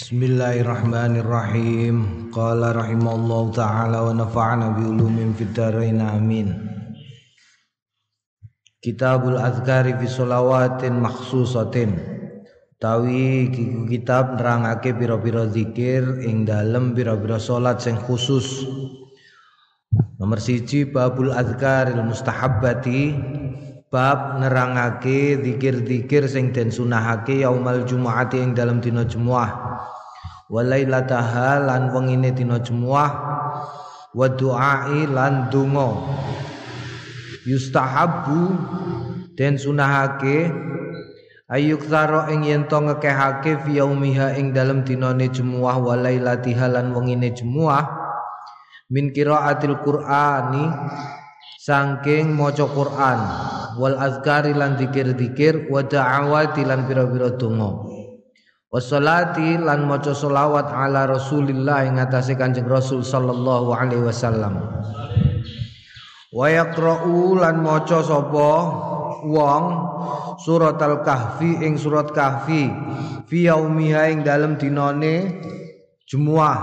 Bismillahirrahmanirrahim. Qala rahimallahu taala wa nafa'ana bi ulumin fid dharain amin. Kitabul Azkari fi shalawatin makhsusatin. Tawi kiku kitab nerangake pira-pira zikir ing dalem pira-pira salat sing khusus. Nomor siji babul azkaril mustahabbati bab nerangake zikir-zikir sing den sunahake yaumal jumuati ing dalam dina Jumat walailataha lan wengine dina Jumat wa du'ai lan donga. Yustahabbu den sunahake. Ayuk taro ing yen to ngekehake fi yaumiha ing dalam dinane Jumat walailatiha lan wengine Jumat min qiraatil qur'ani saking maca Quran. Wal azkari lan dikir-dikir. Wa da'awati lan pira-pira donga wassalati lan maca selawat ala Rasulillah ing atase Kanjeng Rasul sallallahu alaihi wasallam. Wa yaqra'u lan maca sapa? Wong surat al-kahfi ing surat kahfi fi yaumiha ing dalem dinane Jumuah.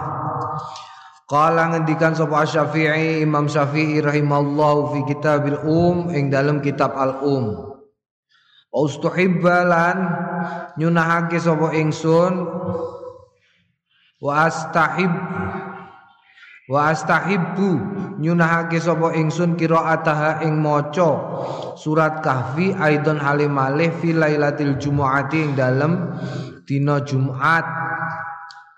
Qala ngendikan sapa Syafi'i Imam Syafi'i rahimallahu fi kitabil um ing dalam kitab al um. Ustuhibbalan nyunahake sapa ingsun? Wa astahib wa astahibbu nyunahake sapa ingsun qiraataha ing maca. Surat kahfi aidon halimalih fi lailatul jumuati ing dalem dina Jumat.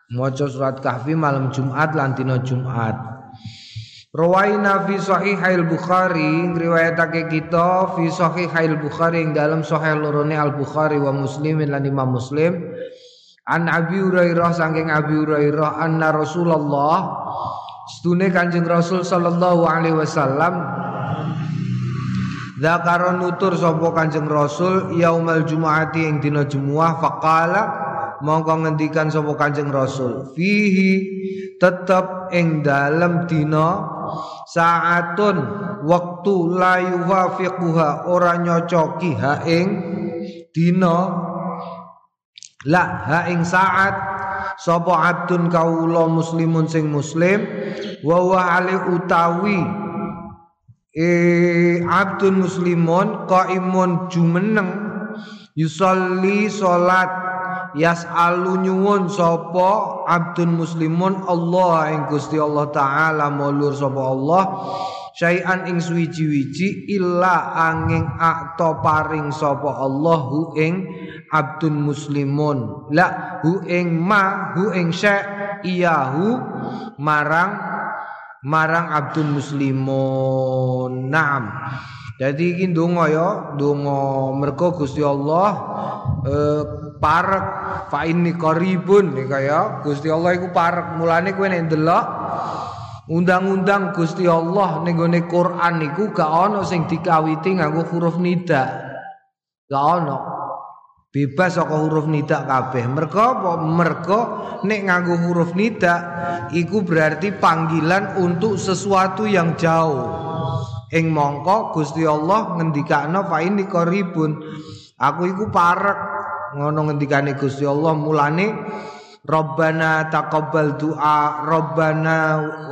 Maca surat kahfi malam Jumat lan dina Jumat Rawaina fi sahihail Bukhari riwayatake kita fi sahihail Bukhari ing dalam sahih lorone Al Bukhari wa Muslimin lan Imam Muslim. An Abi Hurairah saking Abi Hurairah anna Rasulullah stune Kanjeng Rasul sallallahu alaihi wasallam Zakaron nutur sapa Kanjeng Rasul yaumal Jumu'ati ing dina Jumuah faqala mongko ngendikan sapa Kanjeng Rasul fihi tetep ing dalem dina saatun waktu la yuwafiquha ora nyocoki ha ing dina. La ha ing saat sapa abdun kaula muslimun sing muslim wa wa ali utawi e abdun muslimun qaimun jumeneng yusolli salat yas'alu nyuwun sapa abdun muslimun Allah ing Gusti Allah taala mulur sapa Allah syai'an ing suwiji-wiji illa angin akto paring sapa Allah hu ing abdun muslimun. La hu ing ma hu ing syai' iyahu marang marang abdun muslimun. Naam jadi iki donga ya donga mergo Gusti Allah eh, parek fa inni qaribun. Nih kaya Gusti Allah iku parek. Mulane kowe nek ndelok undang-undang Gusti Allah ning gone Quran niku gak ana sing dikawiti nganggo huruf nida. Gak ana bebas saka huruf nida kabeh. Mergo apa? Mergo nek nganggo huruf nida iku berarti panggilan untuk sesuatu yang jauh ing mongko Gusti Allah ngendikakno fa inni qaribun. Aku iku parek. Ngono ngendikane Gusti Allah mulane Rabbana taqabbal du'a Rabbana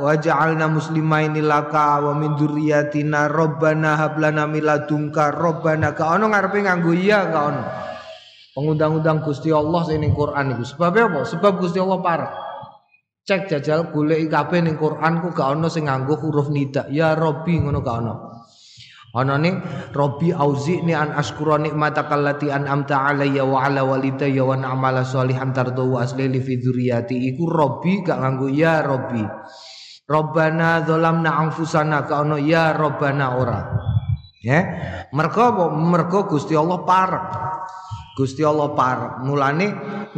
waj'alna muslimaini laka wa min dzurriyyatina Rabbana hab lana min ladunka Rabbana ka ono ngarepe nganggo iya ka ono. Pengundang-undang Gusti Allah sing ning Quran iku. Sebab apa? Sebab Gusti Allah parek cek jajal golek kabeh ning Quran ku gak ono sing nganggo huruf nida. Ya Robbi ngono gak ono. Ana ning Robbi auzi'ni an askura nikmatakal lati an'amta alayya wa ala walidayya wa na'mala sholihan tardu wa aslili fi dzurriyyati. Iku Robbi gak nganggo ya Robbi Rabbana dzalamna anfusana ka ono ya Rabbana ora. Ya? Mergo apa? Mergo Gusti Allah parek Gusti Allah parek. Mulane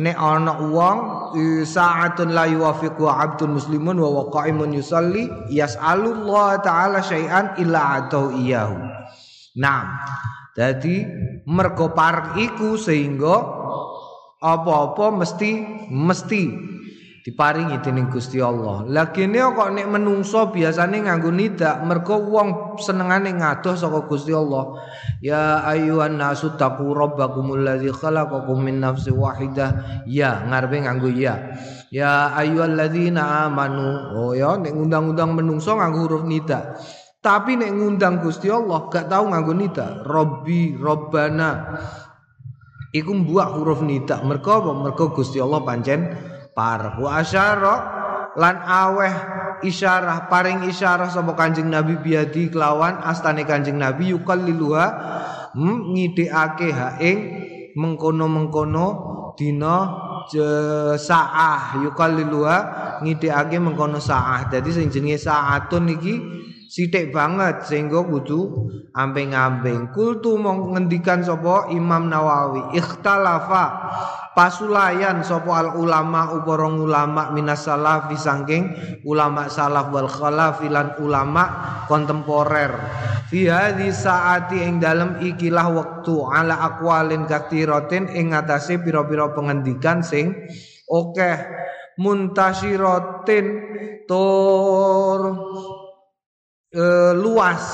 nek ana wong saatun la yuwafiqu abdun muslimun wa waqaimun yusalli yas'alu Allah taala syai'an illa atau iyahu nah jadi mergo parek iku sehingga apa-apa mesti mesti diparingi dening Gusti Allah. Lah kene kok nek menungso biasane nganggo nida mergo wong senengane ngadoh saka Gusti Allah. Ya ayyuhan nasu taqu rabbakumul ladzi khalaqakum min wahidah. Ya ngarepe nganggo ya. Ya ayyuhalladzina amanu. Oh ya nek ngundang-undang menungso nganggo huruf nida. Tapi nek ngundang Gusti Allah gak tahu nganggo nida. Robbi, Robbana. Iku mbuak huruf nida. Mergo apa? Mergo Gusti Allah pancen par wa asyara lan aweh isyarah paring isyarah sapa Kanjeng Nabi biadi kelawan astane Kanjeng Nabi yukalliluha hmm, ngidekake ha ing mengkono-mengkono dina saah. Yukalliluha ngidekake mengkono saah. Dadi sing jenenge saatun iki sithik banget sehingga kudu amping-amping. Kultu mong ngendikan sapa Imam Nawawi ikhtalafa pasulayan sapa al ulama uporong ulama minas salaf sangking ulama salaf wal khalaf lan ulama kontemporer. Fi hadhi saati ing dalem ikilah wektu ala aqwalin kathiratin ing ngatasé pira-pira pengendikan sing akeh muntasiratin tur e, luas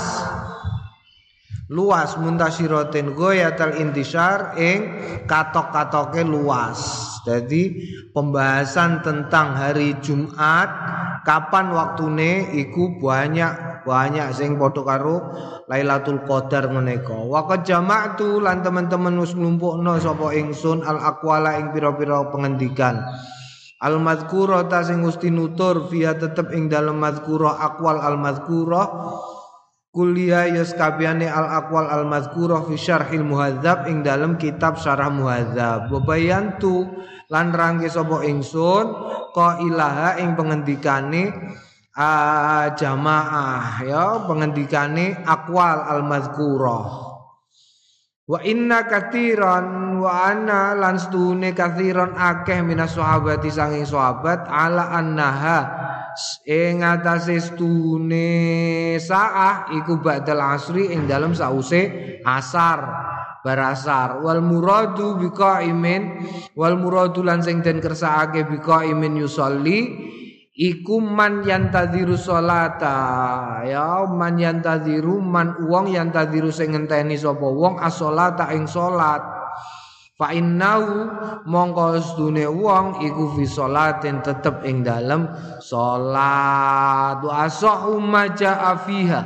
luas muntasirotin goyatal intisar ing katok-katoke luas. Jadi pembahasan tentang hari Jumat kapan waktune iku banyak banyak sing padha karo Lailatul Qadar menika wa qad jama'tu lan teman-teman wis nglumpukno sapa ingsun al aqwala ing pira-pira pengendikan. Al madhkura ta sing gusti nutur via tetep ing dalem madhkura akwal al madhkura kuliah yus kabiane al akwal al madhkura fi syarhil muhadzab ing dalem kitab syarah muhadzab. Bebayantu lan rangge sapa ingsun ilaha ing pengendikane uh, jamaah ya pengendikane akwal al madhkura Wa inna katiran wa anna lan stune kathiran akeh minas sahabati sanging sahabat ala annaha ing atase stune saah iku ba'dal asri ing dalem sause asar. Barasar wal muradu bika imin wal muradu lan sing den kersakake bika imin yusolli. Iku man yantadiru salata ya man yantadiru man wong yantadiru sing ngenteni sapa wong as-salata ing salat fa innahu mongko sedune wong iku fi salatin tetep ing dalem salat wa asahu ma jaa fiha.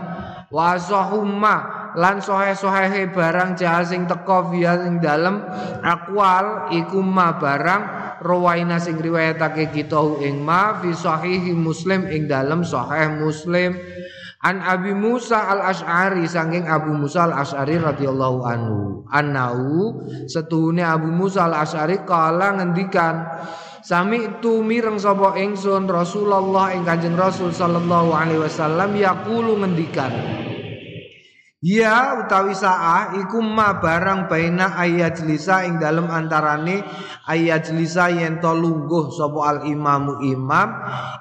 Wa asahu ma lan sohe-sohehe barang jaha sing teko fiha ing dalem akwal iku ma barang rawaina sing riwayatake kita ing ma fi sahihi Muslim ing dalam sahih Muslim An Abi Musa al Ash'ari saking Abu Musa al Ash'ari radhiyallahu anhu. Anau setuhune Abu Musa al Ash'ari kala ngendikan Sami itu mireng sapa ingsun Rasulullah ing Kanjeng Rasul sallallahu alaihi wasallam yaqulu ngendikan Ya utawi saah iku ma barang baina ayat lisa ing dalem antarane ayat lisa yen to lungguh sapa al imamu imam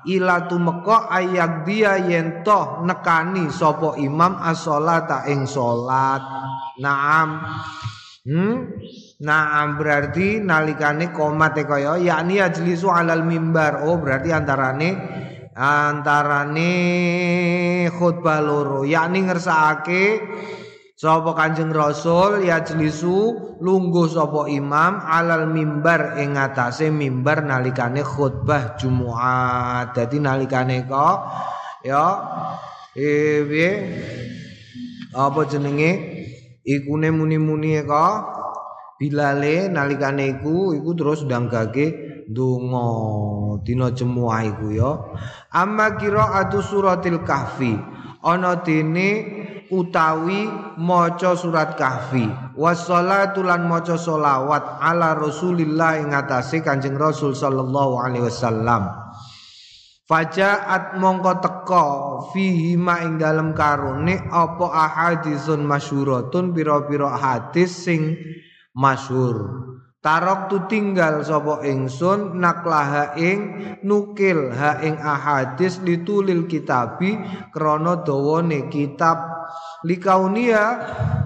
ila tumeka ayat dia yen to nekani sapa imam as-sholata ing salat. Naam. Hmm? Naam berarti nalikane komat e kaya yakni ajlisu alal mimbar. Oh berarti antarane antarane khutbah loro yakni ngersakake sapa Kanjeng Rasul ya jelisu lungguh sapa imam alal mimbar ing ngatasé mimbar nalikane khutbah Jumat. Dadi nalikane kok ya piye apa jenenge ikune muni-muni kok bilale nalikane iku iku terus ndanggake donga dina jemuah iku ya. Amma qiraatu suratil kahfi ana dene utawi maca surat kahfi. Wassalatu lan maca solawat ala rasulillah ing atase kanjeng rasul sallallahu alaihi wasallam. Fajaat mongko teko fihi ma ing dalem karone apa ahaditsun masyhuratun pira-pira hadis sing masyhur Tarok tu tinggal sapa ingsun naklaha ing nukil. Ha ing ahadis ditulil kitabi krana dawane kitab. Likaunia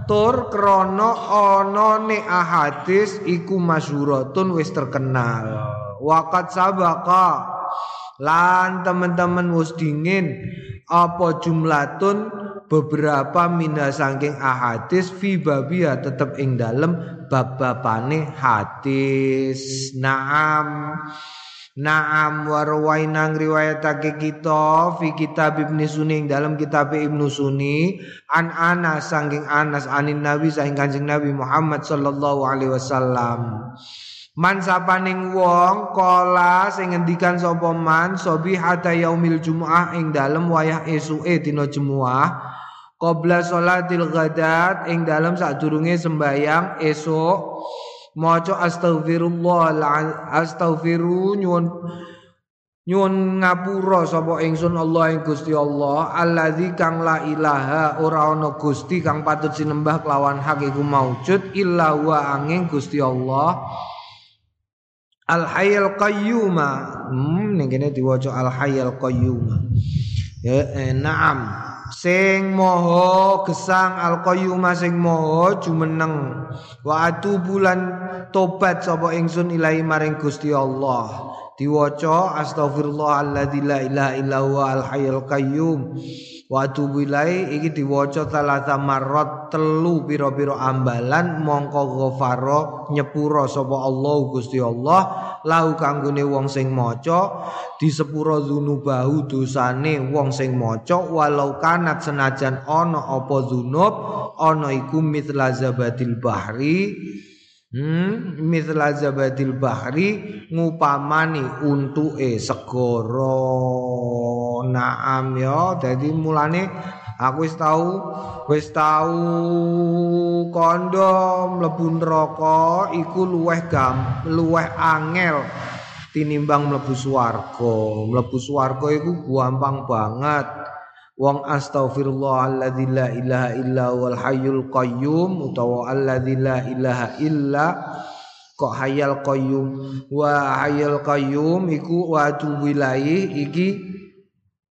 tur krana ana ne ahadis iku masyhuratun wis terkenal. Waqat sabaka lan teman-teman wis dingin apa jumlatun beberapa mina saking ahadis fi babia tetep ing dalem bab-babane hadis. Naam. Naam warwaina ngriwayatake kita fi kitab Ibnu Sunni dalam kitab Ibnu Sunni. An Anas saking Anas anin Nabi saking Kanjeng Nabi Muhammad sallallahu alaihi wasallam. Man sapaning wong kala sing ngendikan sapa man sobi hatta yaumil jumuah ing dalem wayah esuke dina jumuah qabla salatil ghadat ing dalem sadurunge sembayang esuk maca astaghfirullah astaghfiru nyuwun nyuwun ngapura sapa ingsun Allah ing Gusti Allah allazi kang la ilaha ora ana Gusti kang patut sinembah kelawan hak iku maujud illa wa angin Gusti Allah. Al Hayyul Qayyum hmm ning kene diwaca Al Hayyul Qayyum ya eh, na'am sing moho gesang al qayyum sing moho jumeneng. Wa atubulan tobat sapa ingsun ilahi maring Gusti Allah diwaca astagfirullahalladzi la ilaha illa huwa al hayyul qayyum. Wa atubu iki diwaca talata marrat telu pira-pira ambalan mongko ghafara nyepura sapa Allah Gusti Allah lahu kanggone wong sing maca di sepura dzunubahu dosane wong sing maca walau kanat senajan ana apa dzunub ana iku mitla zabadil bahri Hmm, mithla zabadil bahri ngupamani untuke segara. Naam ya, dadi mulane aku wis tau wis tau kondo mlebu neraka iku luweh gam, luweh angel tinimbang mlebu swarga. Mlebu swarga iku gampang banget. Wong astaghfirullahalladzi la ilaha illa wal hayyul qayyum utawa alladzi la ilaha illa kok hayal qayyum wa hayal qayyum iku wa tubilai iki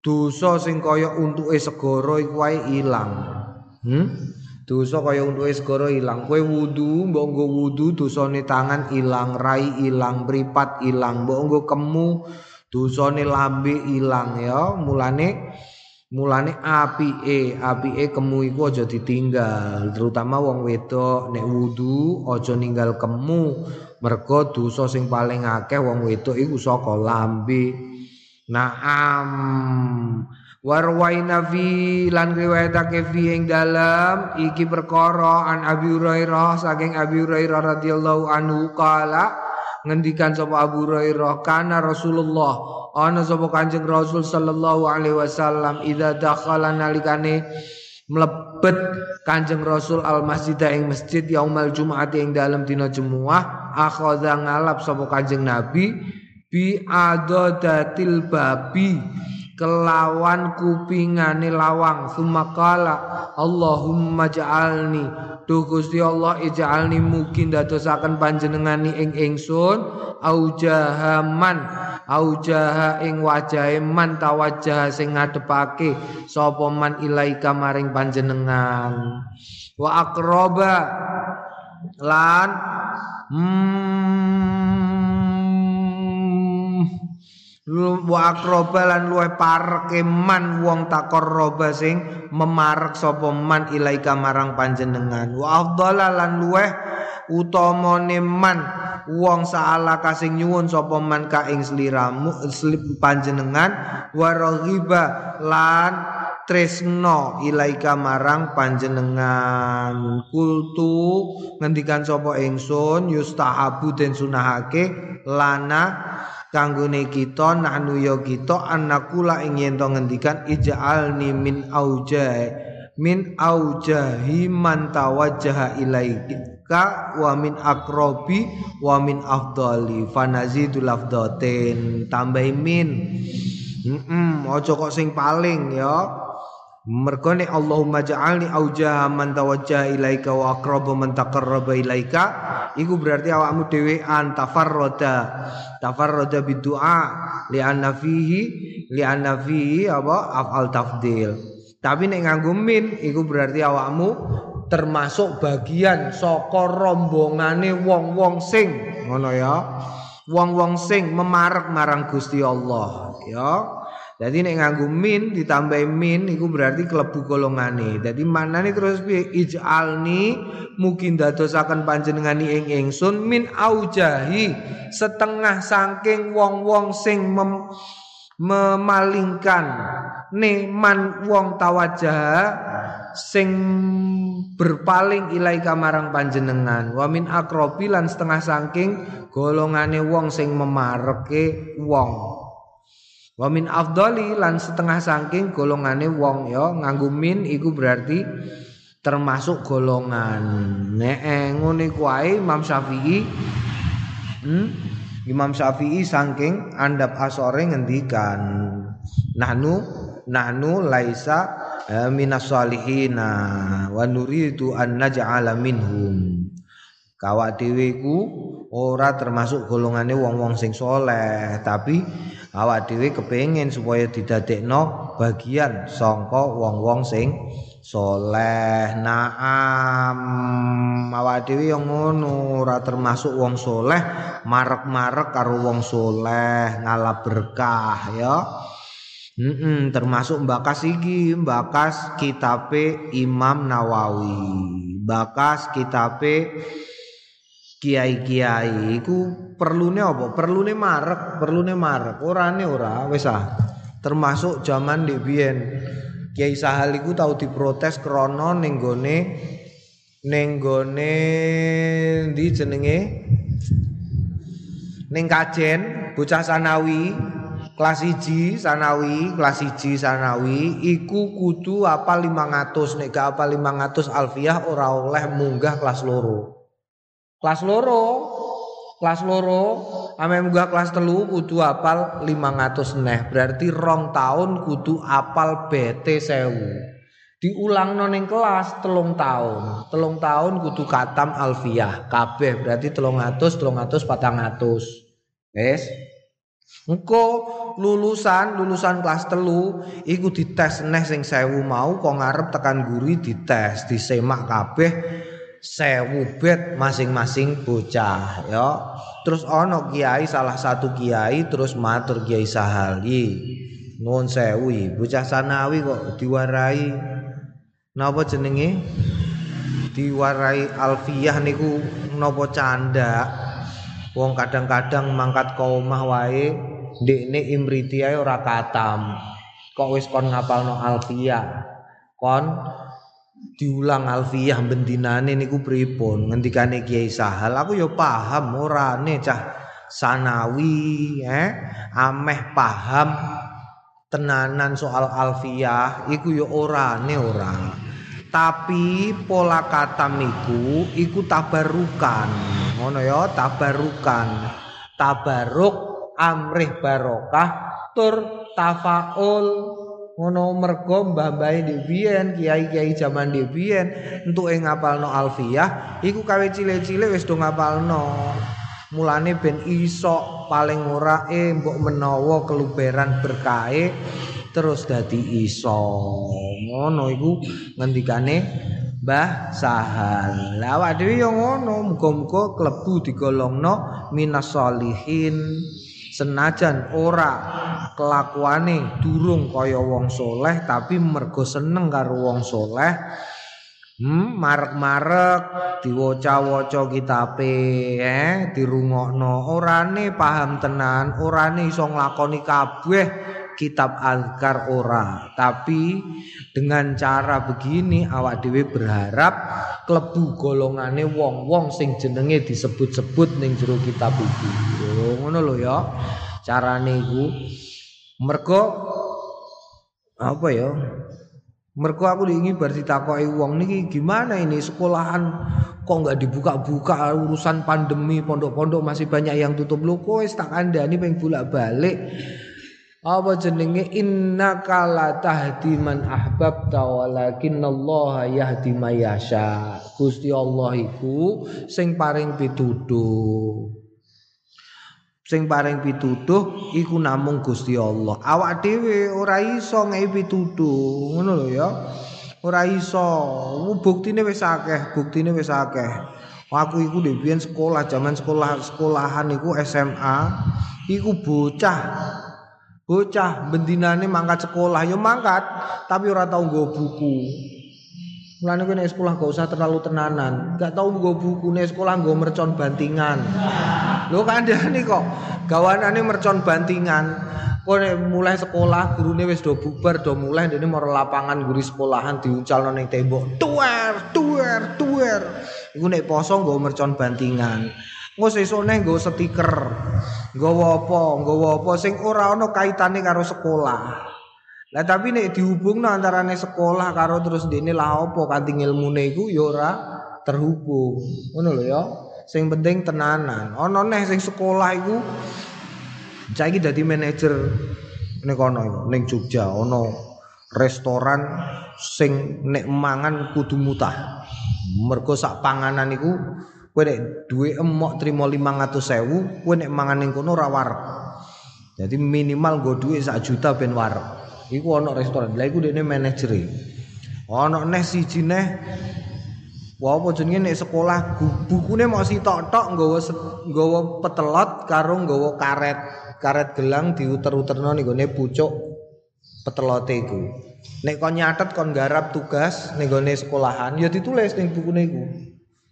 dosa sing kaya untuke segara iku wae ilang. Hmm? Dosa kaya untuke segara ilang. Kowe wudu, mbok nggo wudu dosane tangan ilang, rai ilang, mripat ilang, mbok nggo kemu dosane lambe ilang ya. Mulane Mulane apike, apike kemu iku aja ditinggal, terutama wong wedok nek wudu aja ninggal kemu. Mergo dosa sing paling akeh wong wedok iku saka lambe. Naam. Warwaina fi lan riwayatake fi ing dalam iki perkara an Abi Hurairah saking Abi Hurairah radhiyallahu anhu kala ngendikan sapa Abu Hurairah kana Rasulullah. Ana sapa Kanjeng Rasul sallallahu alaihi wasallam idza dakhala nalikane mlebet Kanjeng Rasul al masjid ing masjid yaumal jumat ing dalam dina Jumat akhadha ngalap sapa Kanjeng Nabi bi adadatil babi kelawan kupingane lawang. Sumakala Allahumma ja'alni. Duh Gusti Allah ij'alni mungkin dadosaken panjenengani ing ingsun aujahaman aujaha ing wajahe man tawajjah sing ngadepake sapa man ilaika maring panjenengan. Wa aqraba lan hmm, wa lan luwe parke man wong takoroba sing memarek sapa man ilaika marang panjenengan. Wa afdhala lan luwe utamane man wong saala kasing nyuwun sapa man ka ing sliramu panjenengan wa raghiba lan tresno ilaika marang panjenengan. Kultu ngendikan sapa ingsun yustahabu den sunahake lana kanggone kita nahnu ya kita anakula ing yen to ngendikan ij'alni min auja min aujahi man tawajjaha ilaika wa min akrobi wa min afdali fanazidul afdatin tambah min. Mm -mm, kok sing paling ya. Mergo nek Allahumma ja'alni aujaha man tawajjaha ilaika wa aqraba man taqarraba ilaika iku berarti awakmu dhewe an tafarrada tafarrada bidu'a li anna fihi li anna fihi apa? Afal tafdil. Tapi nek nganggo min iku berarti awakmu termasuk bagian saka rombongane wong-wong sing ngono ya wong-wong sing memarek marang Gusti Allah ya jadi nek nganggo min ditambah min iku berarti kelebu golongane. Dadi manane terus piye? Ij'alni mungkin dadosaken panjenengani ing ingsun min aujahi setengah saking wong-wong sing mem, memalingkan neman wong tawajah sing berpaling ilai kamarang panjenengan wa min akrobi lan setengah saking golongane wong sing memareke wong Wa min afdali lan setengah saking golongane wong ya nganggo min iku berarti termasuk golongan. Nek eh, ngene Imam Syafi'i hmm? Imam Syafi'i saking andap asore ngendikan nahnu nahnu laisa minas salihina wa nuridu an naj'ala minhum. Kawak dhewe ku ora termasuk golongane wong-wong sing soleh tapi awak dhewe kepengin supaya didadekno bagian sangka wong-wong sing soleh. Naam awak dhewe yang ngono ora termasuk wong soleh marek-marek karo wong soleh ngalah berkah ya Mm -mm, termasuk mbakas iki mbakas kitabe Imam Nawawi bakas kitabe kiai-kiai iku perlune apa? Perlune marek, perlune marek. Orane ora wis ah. Termasuk zaman di. Kiai Sahal iku tau diprotes krana ning gone ning gone ndi jenenge? Ning Kajen, bocah sanawi kelas 1 sanawi, kelas 1 sanawi iku kudu apa 500 nek gak apa 500 alfiah ora oleh munggah kelas loro. Kelas loro, kelas loro, ame munggah kelas telu kudu apal 500 neh. Berarti rong tahun kudu apal BT sewu. Diulang noning kelas telung tahun. Telung tahun kudu katam alfiah. Kabeh berarti telung atus, telung atus, patang atus. Wes. Engko lulusan lulusan kelas telu iku dites neh sing sewu mau kok ngarep tekan guri dites disemak kabeh sewu bet masing-masing bocah ya. Terus ono kiai salah satu kiai terus matur kiai sahali. Nuwun sewu bocah sanawi kok diwarai napa jenenge? Diwarai alfiyah niku napa canda wong kadang-kadang mangkat ke omah wae ndekne imriti ae ora katam. Kok wis kon ngapalno alfiyah kon diulang alfiyah bendinane niku pripun? Ngendikane Kiai Sahal aku ya paham orane cah sanawi eh? Ameh paham tenanan soal alfiyah iku ya orane ora tapi pola kata niku iku tabarukan. Ngono ya tabarukan. Tabaruk amrih barokah tur tafaul. Ngono mergo mbah-mbah biyen kiai-kiai zaman biyen entuk ing ngapalno alfiyah iku kawe cilik-cilik wis do ngapalno. Mulane ben iso paling ora e mbok menawa keluberan berkahe terus dadi iso ngono iku ngendikane Mbah Sahal. Lah awak dhewe yo ngono, muga-muga klebu digolongno minas solihin. senajan ora kelakuane durung kaya wong soleh tapi mergo seneng karo wong soleh hmm, marek-marek diwaca-waca kitabe eh dirungokno orane paham tenan orane iso nglakoni kabeh kitab azkar ora. Tapi dengan cara begini awak dhewe berharap klebu golongane wong-wong sing jenenge disebut-sebut ning jero kitab iki. Ngono lho ya carane iku. Mergo apa ya? Mergo aku ingin bar ditakoki wong niki gimana ini sekolahan kok nggak dibuka-buka urusan pandemi pondok-pondok masih banyak yang tutup. Kok wis tak ping bolak-balik apa jenenge? Innaka la tahdi man ahbabta walakinallaha yahdi mayasha Gusti Allah iku sing paring pituduh. Sing paring pituduh iku namung Gusti Allah. Awak dhewe ora iso ngei pituduh ngono lho ya. Ora iso. Buktine wis akeh buktine wis akeh. Aku iku dhewe sekolah zaman sekolah sekolahan iku SMA iku bocah bocah bendinane mangkat sekolah yo mangkat tapi ora tau nggo buku Mulane kowe nek sekolah gak usah terlalu tenanan. Gak tau nggo buku nek sekolah nggo mercon bantingan. Lho kandhane kok gawanane mercon bantingan. Kowe mulai sekolah gurune wis do bubar do mulai dene mau lapangan guri sekolahan diuncalno ning tembok. Tuwer, tuwer, tuwer. Iku nek poso nggo mercon bantingan. Engko sesone nggo stiker. Nggawa apa? Nggawa apa sing ora ana kaitane karo sekolah. Lah tapi nek dihubungno antarane sekolah karo terus dene lah apa kanthi ilmune iku ya ora terhubung. Ngono lho ya. Sing penting tenanan. Ana neh sing sekolah iku saiki dadi manajer ning kono iku ning Jogja ana restoran sing nek mangan kudu mutah. Mergo sak panganan iku kowe nek duwe emok trimo 500.000, kowe nek mangan ning kono ora wareg. Jadi minimal nggo duwe sak juta ben wareg. Iku ana restoran. Lah iku dene manajere. Ana neh siji neh Wah apa jenenge nek sekolah bukune mau sitok-tok nggawa nggawa petelot karo nggawa karet. Karet gelang diuter-uterno ning gone pucuk petelote iku. Nek kon nyatet kon garap tugas ning gone sekolahan ya ditulis ning bukune iku.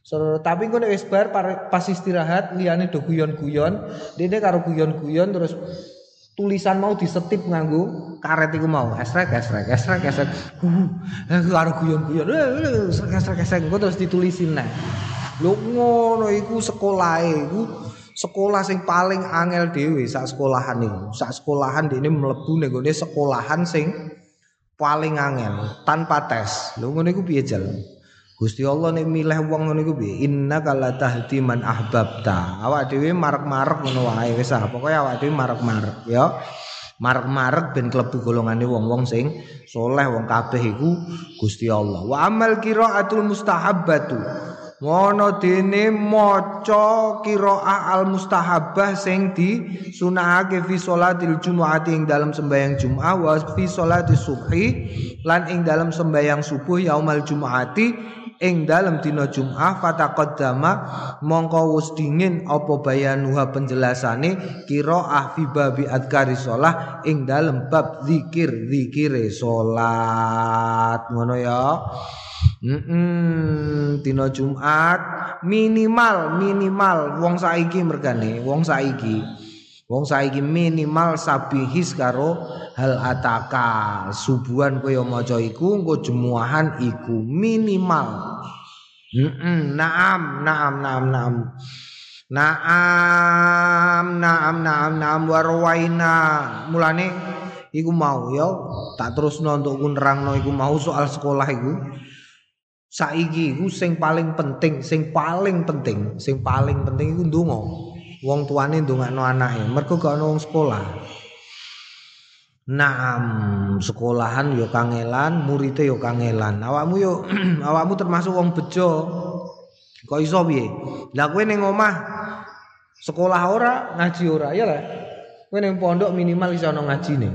So, tapi kok nek wis pas istirahat liyane do guyon-guyon, dene karo guyon-guyon terus tulisan mau disetip nganggo karet iku mau. Esrek esrek esrek esrek uh karo guyon-guyon. Esrek esrek esrek engko terus ditulisin nah. Lho ngono iku sekolah iku sekolah sing paling angel dhewe sak sekolahan iku. Sak sekolahan dene mlebu ning sekolahan sing paling angel tanpa tes. Lho ngono iku piye Gusti Allah nek milih wong ngono iku piye? Innaka la tahdi man ahbabta. Awak dhewe marek-marek ngono wae wis ah. Pokoke awak dhewe marek-marek ya. Marek-marek ben klebu golongane wong-wong sing soleh wong kabeh iku Gusti Allah. Wa amal qiraatul mustahabbatu. Ngono dene maca qiraah al mustahabbah sing disunahake fi sholatil jumuati ing dalam sembahyang Jumat wa fi sholati subhi lan ing dalam sembahyang subuh yaumal jumuati ing dalam dina Jumat fataqaddama mongko wis dingin apa bayanuha penjelasane? Qiraah fi babi adkari shalah ing dalam bab zikir zikire salat ngono ya? -mm, dina Jumat minimal minimal wong saiki mergane wong saiki Wong saiki minimal sabihis karo hal ataka subuhan kaya maca iku engko jemuahan iku minimal. Heeh, naam, naam, naam, naam. Naam, naam, naam, naam warwaina. Mulane iku mau ya tak terusno untuk nerangno iku mau soal sekolah iku. Saiki iku sing paling penting, sing paling penting, sing paling penting iku ndonga wong tuane ndongakno anake mergo gak ono wong sekolah Naam, sekolahan yo kangelan, muridnya yo kangelan. Awakmu yo awakmu termasuk wong bejo. Kok iso piye? Lah kowe ning omah sekolah ora, ngaji ora, ya lah. Kowe ning pondok minimal iso ono ngajine.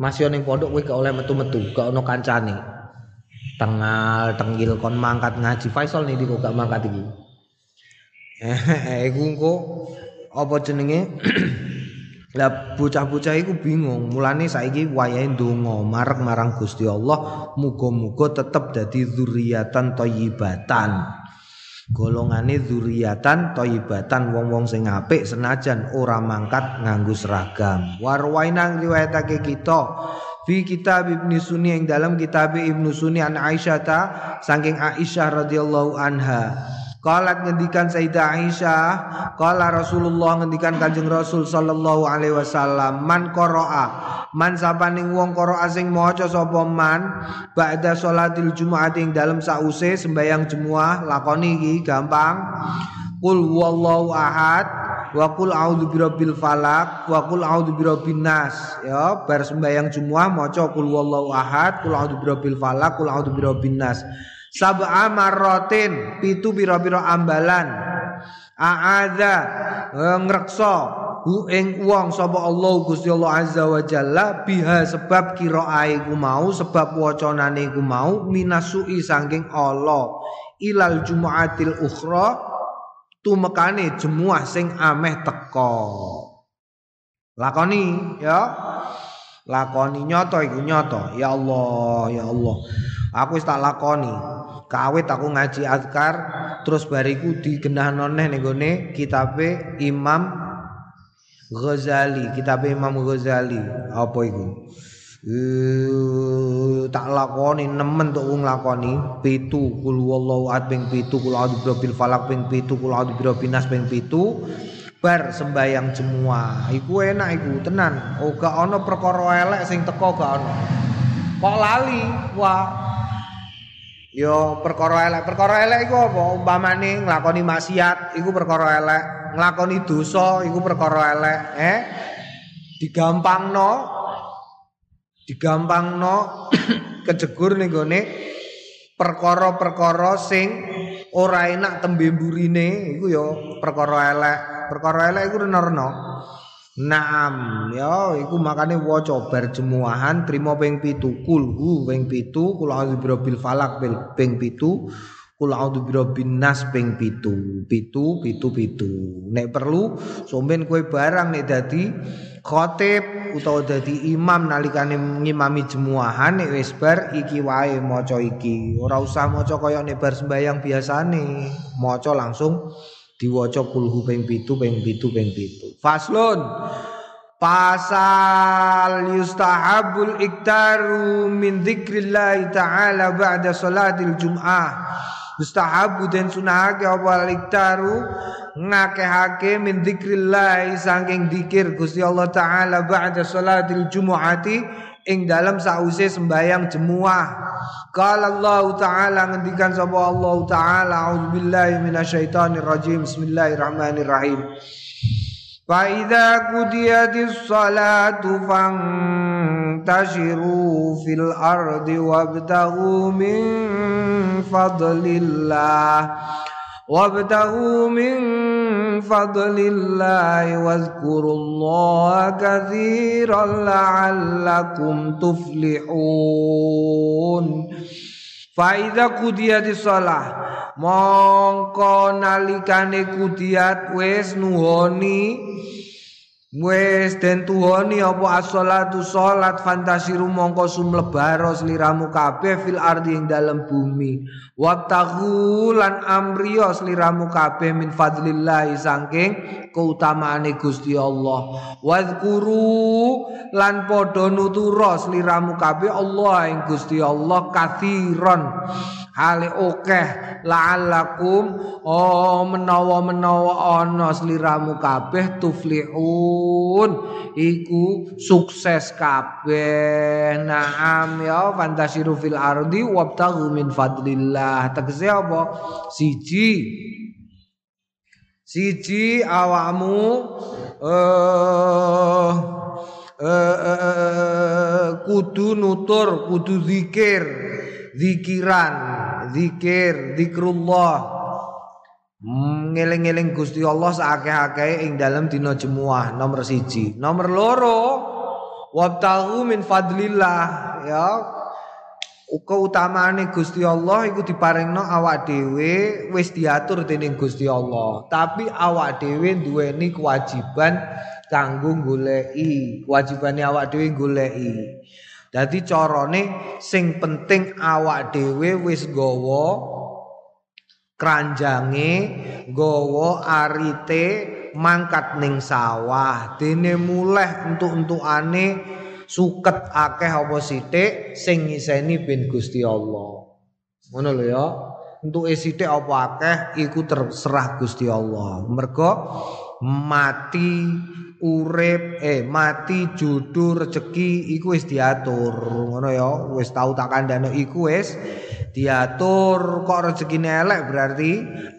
Masih ning pondok kowe gak oleh metu-metu, gak ono kancane. Tengal, tenggil kon mangkat ngaji. Faisal nih kok gak mangkat iki. Iku engko apa jenenge? Lah bocah-bocah iku bingung, mulane saiki wayahe ndonga marek marang Gusti Allah, muga-muga tetep dadi zuriatan thayyibatan. Golongane zuriatan thayyibatan wong-wong sing apik senajan ora mangkat nganggo seragam. Warwaina riwayatake kita fi kitab Ibnu Sunni yang dalam kitab Ibnu Sunni an Aisyah saking Aisyah radhiyallahu anha Qalat ngendikan Sayyidah Aisyah, qala Rasulullah ngendikan Kanjeng Rasul sallallahu alaihi wasallam, man qara'a, man sapaning wong qara'a sing maca sapa man ba'da salatil Jumat ing dalem sause sembayang Jumat lakoni iki gampang. Qul huwallahu ahad wa qul a'udzu birabbil falaq wa qul a'udzu birabbin nas. Ya bar sembayang Jumat maca qul huwallahu ahad qul a'udzu birabbil falaq qul a'udzu birabbin nas sab'a marratin pitu pira-pira ambalan. A'adza eh, ngreksa hu ing wong sapa Allah Gusti Allah Azza wa Jalla biha sebab kiraae ku mau sebab wacanane ku mau minasui saking Allah. Ilal jumu'atil ukhra tumekane jemuah sing ameh teko lakoni ya lakoni nyoto iku nyoto. Ya Allah ya Allah. Aku wis tak lakoni. Kawit aku ngaji azkar terus bariku digenah noneh ning gone kitabe Imam Ghazali. Kitabe Imam Ghazali. Apa iku? Uh, tak lakoni nemen tuk nglakoni pitu kul wallahu ahad ping pitu kul a'udzu birabbil falak ping pitu kul a'udzu birabbin nas ping pitu bar sembayang semua iku enak iku tenan. Oh gak ana perkara elek sing teko gak ana kok lali? Wah. Yo perkara elek. Perkara elek iku apa? Umpamane nglakoni maksiat iku perkara elek. Nglakoni dosa iku perkara elek. Eh? Digampangno. Digampangno kejegur ning gone perkara-perkara sing ora enak tembe mburine. Iku ya perkara elek perkara elek iku rena-rena Naam ya iku makane waca bar trimo ping 7 kulhu ping 7 kula bil falak ping 7 kula a'udzu birabbin nas ping 7 pitu pitu pitu. Nek perlu somben kowe barang nek dadi khotib utawa dadi imam nalikane ngimami jemuahan nek wis bar iki wae maca iki. Ora usah maca kaya nek bar sembayang biasane maca langsung diwaca kulhu ping 7 ping 7 ping 7 faslun. Pasal yustahabul iktaru min dzikrillah taala ba'da salatil jum'ah. Mustahabu den sunahake apa iktaru? Ngakehake min dzikrillah saking dikir Gusti Allah taala ba'da salatil jumu'ati ing dalam sause sembayang jemuah Qala Allah taala ngendikan sapa Allah taala auzubillahi minasyaitonir rajim bismillahirrahmanirrahim فإذا قضيت الصلاة فانتشروا في الأرض وابتغوا من فضل الله وابتغوا من فضل الله واذكروا الله كثيرا لعلكم تفلحون Faida kudiyati shalah mongko nalikane kudiyat wis nuhoni Wes den tuhoni apa as-shalatu salat fantasiru mongko sumlebaro sliramu kabeh fil ardi ing dalem bumi. Wabtaghu lan amriyo sliramu kabeh min fadlillah saking keutamaane Gusti Allah. Wadhkuru lan padha nutura sliramu kabeh Allah ing Gusti Allah kathiron. Hale okeh la'allakum oh menawa-menawa ana sliramu kabeh tuflihun. Iku sukses kabeh. Naam ya fantasiru fil ardi wabtaghu min fadlillah. Tegese apa? Siji siji awakmu eh uh, uh, kudu nutur kudu zikir zikiran zikir zikrullah. Ngeling-eling Gusti Allah saakeh-akeh ing dalam dina jemuah nomor siji. Nomor loro wabtahu min fadlillah ya keutamaane Gusti Allah iku diparingno awak dhewe wis diatur dening Gusti Allah. Tapi awak dhewe duweni kewajiban kanggo goleki kewajibane awak dhewe goleki dadi carane sing penting awak dhewe wis gawa kranjange gowo arite mangkat ning sawah. Dene muleh entuk-entukane suket akeh apa sithik sing ngiseni ben Gusti Allah. Ngono lho ya. Entuke sithik apa akeh iku terserah Gusti Allah. Mergo mati urip eh mati judul rezeki iku wis diatur. Ngono ya. Wis tau tak kandhane iku wis diatur. Kok rezekine elek berarti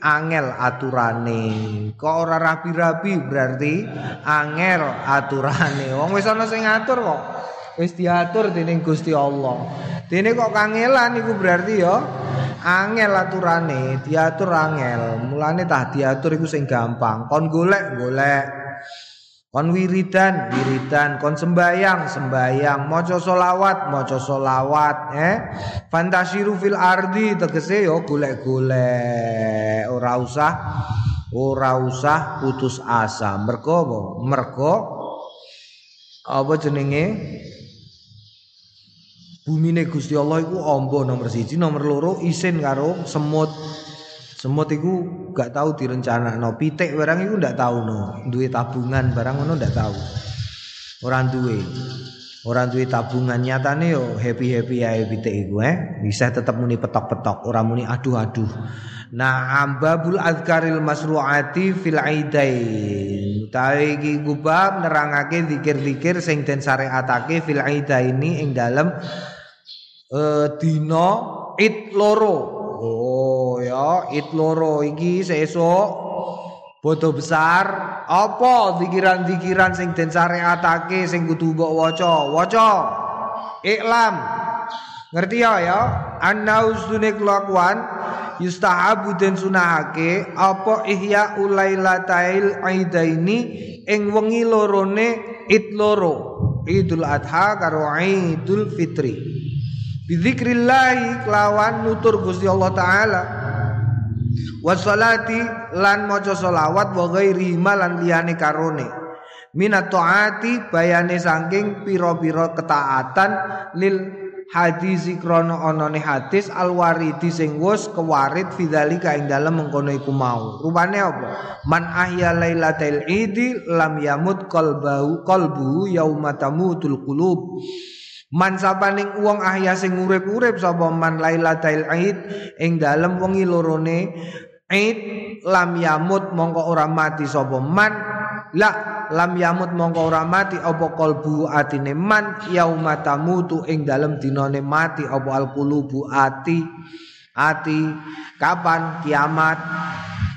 angel aturane. Kok ora rapi-rapi berarti angel aturane. Wong wis ana sing ngatur kok wis diatur dening Gusti Allah. Dene kok kangelan iku berarti ya angel aturane diatur angel. Mulane tah diatur iku sing gampang. Kon golek golek. Kon wiridan wiridan. Kon sembayang sembayang. Maca solawat maca solawat eh. Fantasiru fil ardi tegese yo golek-golek. Ora usah ora usah putus asa. Mergo apa? Mergo apa jenenge bumine Gusti Allah iku amba nomor siji nomor loro isin karo semut Semut iku gak tahu no pitik barang iku ndak tahu no. Duwe tabungan barang ngono ndak tahu. Orang duwe. Orang duwe tabungan nyatane yo happy-happy ae pitik iku eh. Bisa tetep muni petok-petok, ora muni aduh-aduh. Nah, ambabul azkaril masru'ati fil aidain. Utawi iki kubab nerangake zikir-zikir sing den syariatake fil aidaini ing dalem uh, dina id loro. Oh ya, it loro iki sesuk bodo besar apa zikiran-zikiran sing den syariatake sing kudu mbok waca. Waca. Iklam. Ngerti ya ya? Annausune kelakuan yustahabu den sunahake apa ihya ulailatail aidaini ing wengi lorone it loro. Idul Adha karo Idul Fitri. Bidzikrillah kelawan nutur Gusti Allah taala. Wassalati lan maca selawat wa ghairi lan liyane karone. Minat taati bayane saking pira-pira ketaatan lil hadis krana anane hadis alwaridi sing wis kewarit fidzalika ing dalem mengkono iku mau. Rupane apa? Man ahya lailatul idi lam yamut qalbu qalbu yauma tamutul qulub. Man sapaning wong ahya sing urip-urip sapa man lailatul aid ing dalem wengi lorone aid lam yamut mongko ora mati sapa man. La lam yamut mongko ora mati apa kalbu atine man? Yauma tamutu ing dalem dinane mati apa alqulubu ati? Ati kapan? Kiamat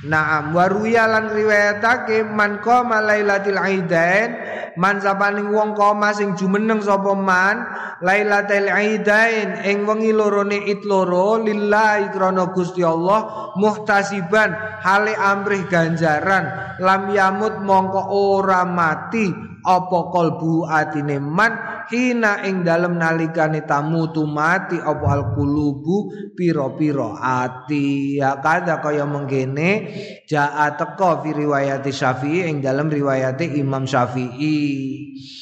Naam waruya lan riwayatake man qama lailatul aidain man sapaning wong koma sing jumeneng sapa man lailatul aidain ing wengi lorone it loro lillahi krana Gusti Allah muhtasiban hale amrih ganjaran lam yamut mongko ora mati apa kalbu atine man hina ing dalem nalikane tamu tu mati apa al qulubu pira-pira ati ya kada kaya mengkene jaa teka fi riwayat Syafi'i ing dalem riwayat Imam Syafi'i.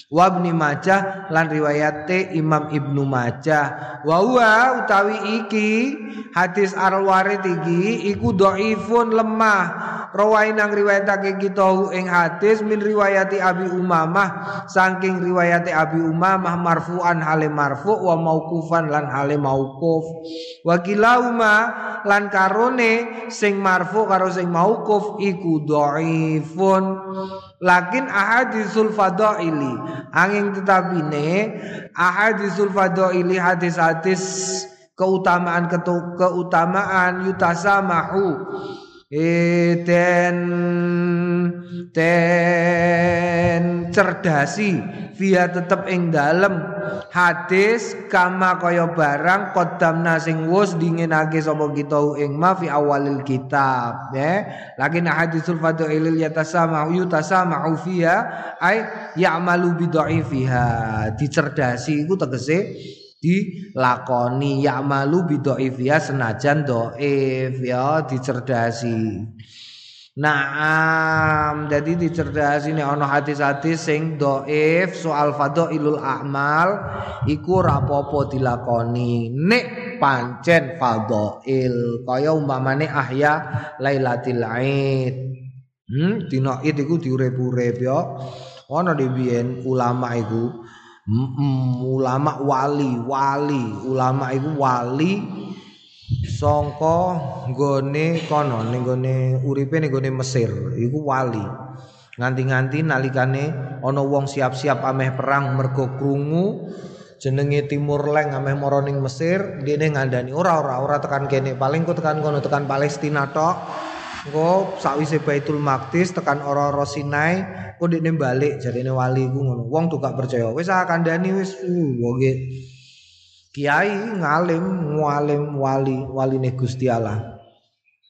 Wa Ibnu Majah lan riwayate Imam Ibnu Majah. Wa huwa utawi iki hadis al-warid iki iku dhaifun lemah rawain nang riwayatake kita ing hadis min riwayati Abi Umamah. Saking riwayati Abi Umamah marfu'an hale marfu' wa mauqufan lan hale mauquf. Wa kilauma lan karone sing marfu karo sing mauquf iku dhaifun. Lakin ahadisul fadaili angin tetapine ahadisul fadaili hadis-hadis keutamaan keutamaan yutasamahu Eten ten cerdasi via tetep ing dalem. Hadis kama kaya barang kodamna sing wus dinginake sapa kita ing ma fi awalil kitab ya. Lagi hadisul fadailil yatasama yutasama via ay ya'malu bi dhaifiha. Dicerdasi iku tegese dilakoni ya'malu bidhaifia senajan dhaif ya dicerdasi Naam, jadi dicerdasi nih ono hadis-hadis sing doif soal ilul a'mal iku rapopo dilakoni nek pancen il kaya umpamane ahya lailatul aid. Hmm, dina id iku diurip-urip ya. Ono dibien ulama iku Ulama wali, wali, ulama itu wali songko gone kono ning gone uripe ning gone Mesir iku wali. Nganti-nganti nalikane ana wong siap-siap ameh perang mergo krungu jenenge Timur Leng ameh mara ning Mesir, dene ngandani ora ora ora tekan kene, paling ku tekan kono tekan Palestina tok. Engko sakwise Baitul Maqdis tekan ora-ora Sinai, kok dekne balik jarine wali ku ngono. Wong tuh gak percaya. Wis ah kandhani wis uh, Kiai ngalim, mualim wali, waline Gusti Allah.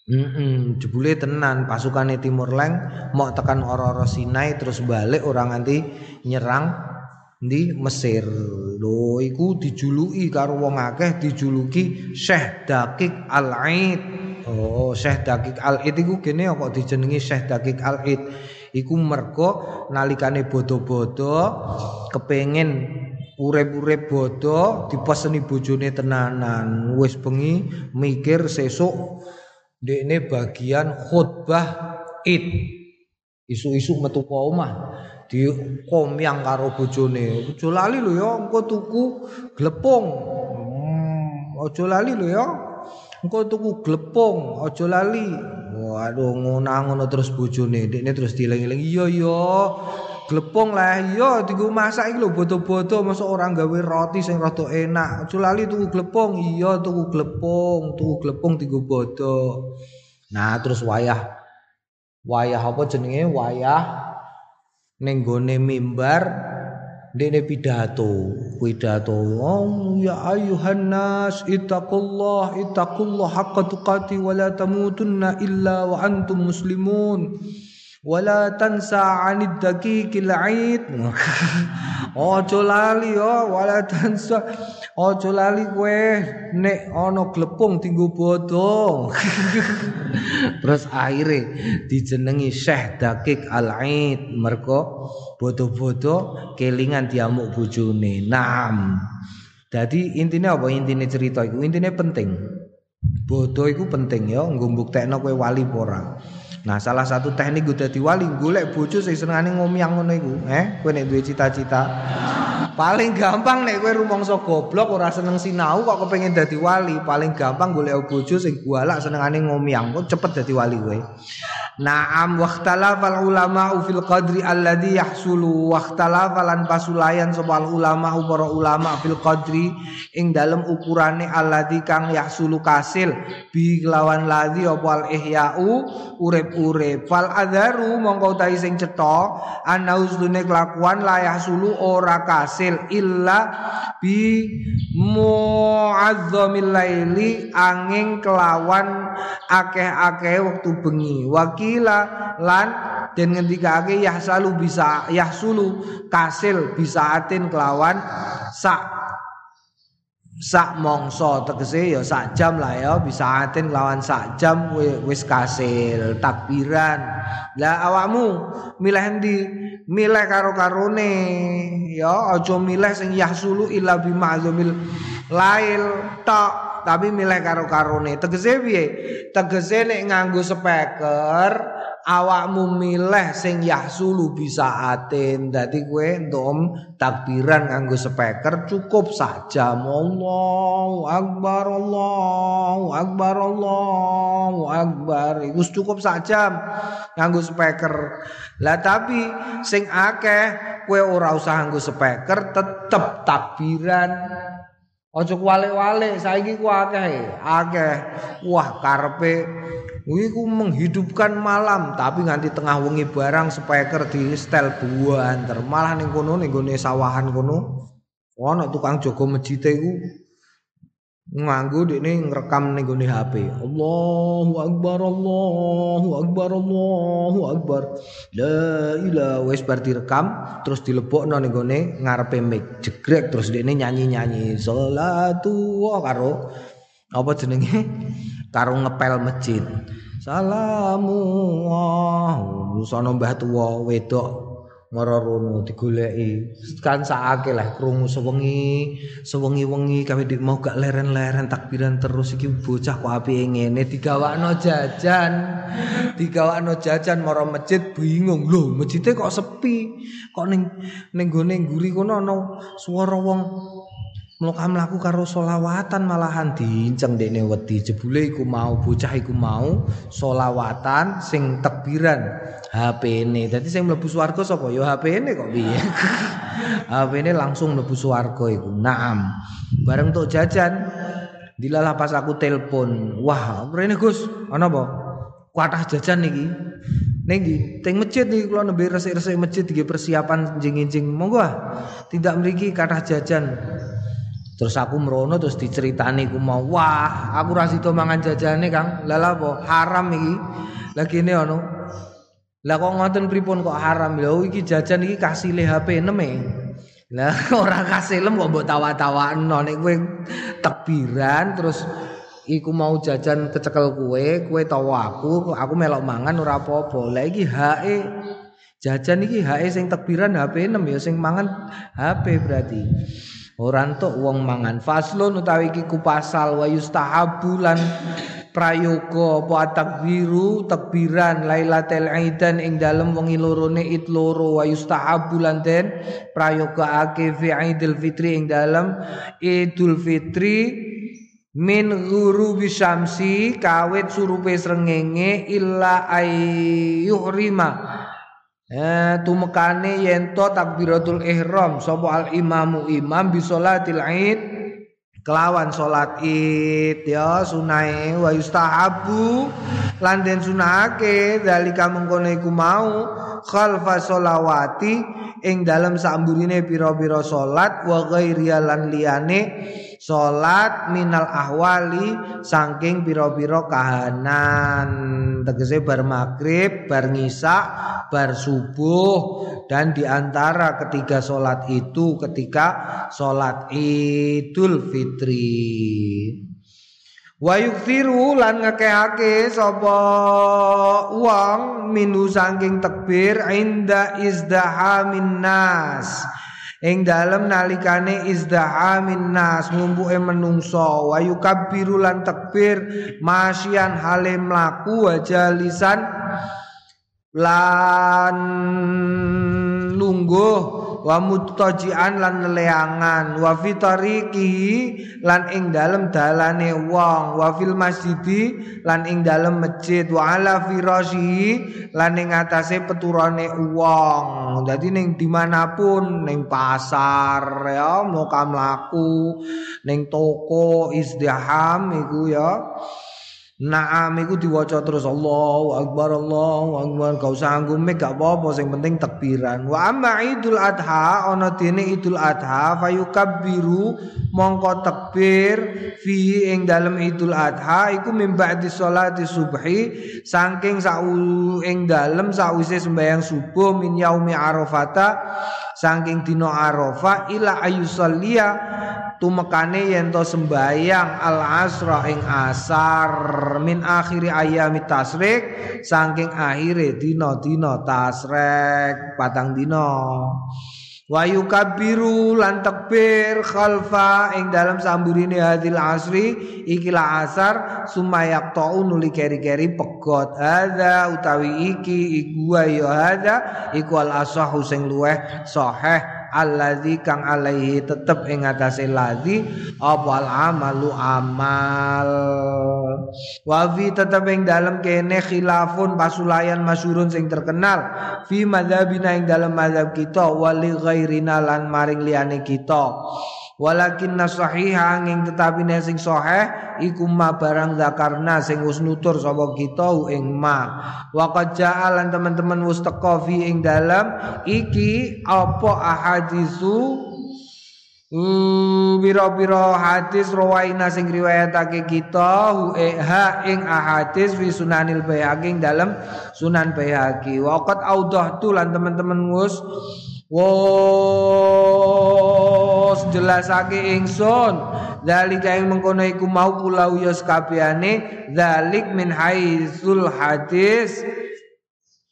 Mm jebule tenan pasukane Timur Leng mau tekan ora-ora Sinai terus balik orang nanti nyerang di Mesir. Lho iku dijuluki karo wong akeh dijuluki Syekh Dakik Al-Aid. Oh, Syekh Dakik Al-Aid iku kene kok dijenengi Syekh Dakik Al-Aid. Iku mergo nalikane bodo-bodo kepengin urip-urip bodo dipeseni bojone tenanan. Wis bengi mikir sesuk Dekne bagian khutbah Id. Isu-isu metu omah di komyang karo bojone. Aja lali lho ya engko tuku glepung. Hmm, aja lali lho ya. Engko tuku glepung, aja lali. Waduh ngono-ngono terus bojone. Dekne terus dieling-eling. Iya iya. Glepung lah iya digo masak iki lho bodo-bodo masuk orang gawe roti sing rada enak. Aja lali tuku glepung. Iya tuku glepung, tuku glepung digo bodo. Nah terus wayah wayah apa jenenge wayah ning gone mimbar dene pidato pidato oh, ya ayuhan nas ittaqullah ittaqullah haqqa tuqati wa la tamutunna illa wa antum muslimun wala tansa anid daqiqil aid. Ojo lali yo. Wala tansa. Ojo lali kowe nek ana glepung tinggu bodho. Terus akhirnya dijenengi Syekh Dakik Al Aid mergo bodo-bodo kelingan diamuk bojone. Nam jadi intinya apa? Intinya cerita itu intinya penting. Bodoh itu penting ya nggo buktekno kowe wali ora Nah, salah satu teknik gue dadi wali golek bojo sing senengane ngomyang ngono iku. Eh, kowe nek duwe cita-cita. Paling gampang nek kowe rumangsa goblok ora seneng sinau kok kepengin dadi wali, paling gampang golek bojo sing galak senengane ngomyang. Kok cepet dadi wali kowe. Naam waqtalafal ulama fil qadri alladhi yahsulu. Waqtalafalan pasulayan sebal ulama para ulama fil qadri ing dalem ukurane alladhi kang yahsulu kasil. Bi lawan ladhi apa al ihya'u? Urip-urip. Fal adharu mongko utahi sing cetha ana usdune kelakuan la yahsulu ora kasil. Illa bi muazzamil laili angin kelawan akeh-akeh waktu bengi. Wakil wakila lan den ngendikake yahsalu bisa yahsulu kasil bisa atin kelawan sak sak mongso tegese ya sak jam lah ya bisa atin kelawan sak jam wis kasil takbiran. Lah awakmu milih endi? Milih karo karone ya aja milih sing yahsulu illa bima'zumil lail tok tapi milih karo karone tegese piye? Tegese nek nganggo speaker awakmu milih sing yahsulu bisa atin dadi kowe entum takbiran nganggo speaker cukup saja. Allahu akbar Allahu akbar Allahu akbar. Iku cukup saja nganggo speaker. Lah tapi sing akeh kowe ora usah nganggo speaker tetep takbiran Ojo wale-wale saiki ku akeh, akeh. Wah, karepe iku menghidupkan malam tapi nganti tengah wengi barang speaker di setel buanter. Malah ning kono ning gone sawahan kono. Ono tukang jaga masjid iku nganggo dekne ngrekam ning gone HP. Allahu akbar Allahu akbar Allahu akbar. La ilaha wis bar direkam terus dilebokno ning gone ngarepe mic. Jegrek terus dekne nyanyi-nyanyi salatu karo apa jenenge? Karo ngepel masjid. Salamu. Sono mbah tuwa wedok mara rono digoleki. Kan sakake lah krungu sewengi sewengi-wengi kawe dik mau gak leren-leren takbiran terus iki bocah kok apike ngene. Digawakno jajan digawakno jajan mara masjid bingung. Lho masjide kok sepi? Kok ning ning gone nguri kono ana swara wong Mloka mlaku karo solawatan malahan diinceng dekne wedi jebule iku mau bocah iku mau solawatan sing tekbiran HP-ne. Dadi sing mlebu swarga sapa? Ya HP-ne kok piye. HP-ne langsung mlebu swarga iku. Naam. Bareng tok jajan dilalah pas aku telepon. Wah, rene Gus, ana apa? Kuatah jajan iki. Ning di teng masjid nih kula nembe resik-resik masjid iki persiapan jing-jing. Monggo ah. Tidak mriki kathah jajan. Terus aku merono terus diceritani ku mau wah aku ra sida mangan jajane Kang. Lah apa haram iki. Lah kene ono. Lah kok ngoten pripun kok haram lho iki jajan iki kasile HP 6 e. Lah ora kasilem kok mbok tawa-tawakno nek kowe tekbiran terus iku mau jajan kecekel kue, kue tawa aku, aku melok mangan ora apa-apa. Lah iki hae jajan iki hae sing tekbiran HP 6 ya sing mangan HP berarti. Ora entuk wong mangan. Faslun utawi iki ku wa yustahabu lan prayoga apa takbiru takbiran lailatul aidan ing dalem wengi lorone id loro. Wa yustahabu lan den prayoga ake fi idul fitri ing dalem idul fitri min ghurubi syamsi kawit surupe srengenge illa ayyuhrima Eh tumekane yen to takbiratul ihram sapa al imamu imam bi salatil id? Kelawan salat id ya sunae wa yustahabu. Lan den sunahake dalika mengkono iku mau khalfa sholawati ing dalam samburine pira-pira salat wa ghairiya lan liyane salat minal ahwali saking pira-pira kahanan. Tegese bar maghrib bar ngisa bar subuh. Dan di antara ketiga salat itu ketika salat Idul Fitri. Wa yukthiru lan ngekehake sapa wong minu saking takbir inda izdahamin nas ing dalem nalikane izdahamin nas ngumpuke menungso wa yukabbiru lan takbir masyian hale mlaku wa jalisan lan lungguh wa muttajian lan leangan wa fitariki lan ing dalem dalane wong wa fil masjidi lan ing dalem masjid wa ala firasyi lan ing atase peturane wong. Dadi ning dimanapun ning pasar ya mlaku ning toko izdiham iku ya Naam iku diwaca terus Allahu Akbar Allahu Akbar. Kau sanggup mek gak apa-apa sing penting takbiran. Wa amma Idul Adha ana dene Idul Adha fayukabbiru mongko takbir fi ing dalem Idul Adha iku mim ba'di sholati subhi saking sau ing dalem sause sembahyang subuh min yaumi arafata saking dina Arafah ila ayusalliya tumekane yen to sembayang al asra ing asar min akhiri ayami tasrik saking akhire dina-dina tasrek patang dina. Wa yukabiru lan takbir khalfa ing dalam samburine hadil asri ikilah asar sumayak tau nuli keri-keri pegot. Ada utawi iki iku ya ada iku al asahu sing luweh sahih alladzi kang alaihi tetep ing atase ladzi apa al amalu amal? Wa fi tetep ing dalem kene khilafun pasulayan masyurun sing terkenal fi madzhabina ing dalem madzhab kita wali ghairina lan maring liyane kita Walakin nasahiha angin tetapi sing sahih iku ma barang zakarna sing wis nutur sapa kita ing ma. Wa ja'alan teman-teman wis teka fi ing dalam iki apa ahadisu Biro-biro hadis rawaina sing riwayatake kita hu ha ing ahadis fi sunanil bayhaqi dalam sunan bayhaqi waqat audahtu lan teman-teman wis Wos jelasake ingsun. Zalika ing mengkono iku mau kula uyos kabehane zalik min haitsul hadis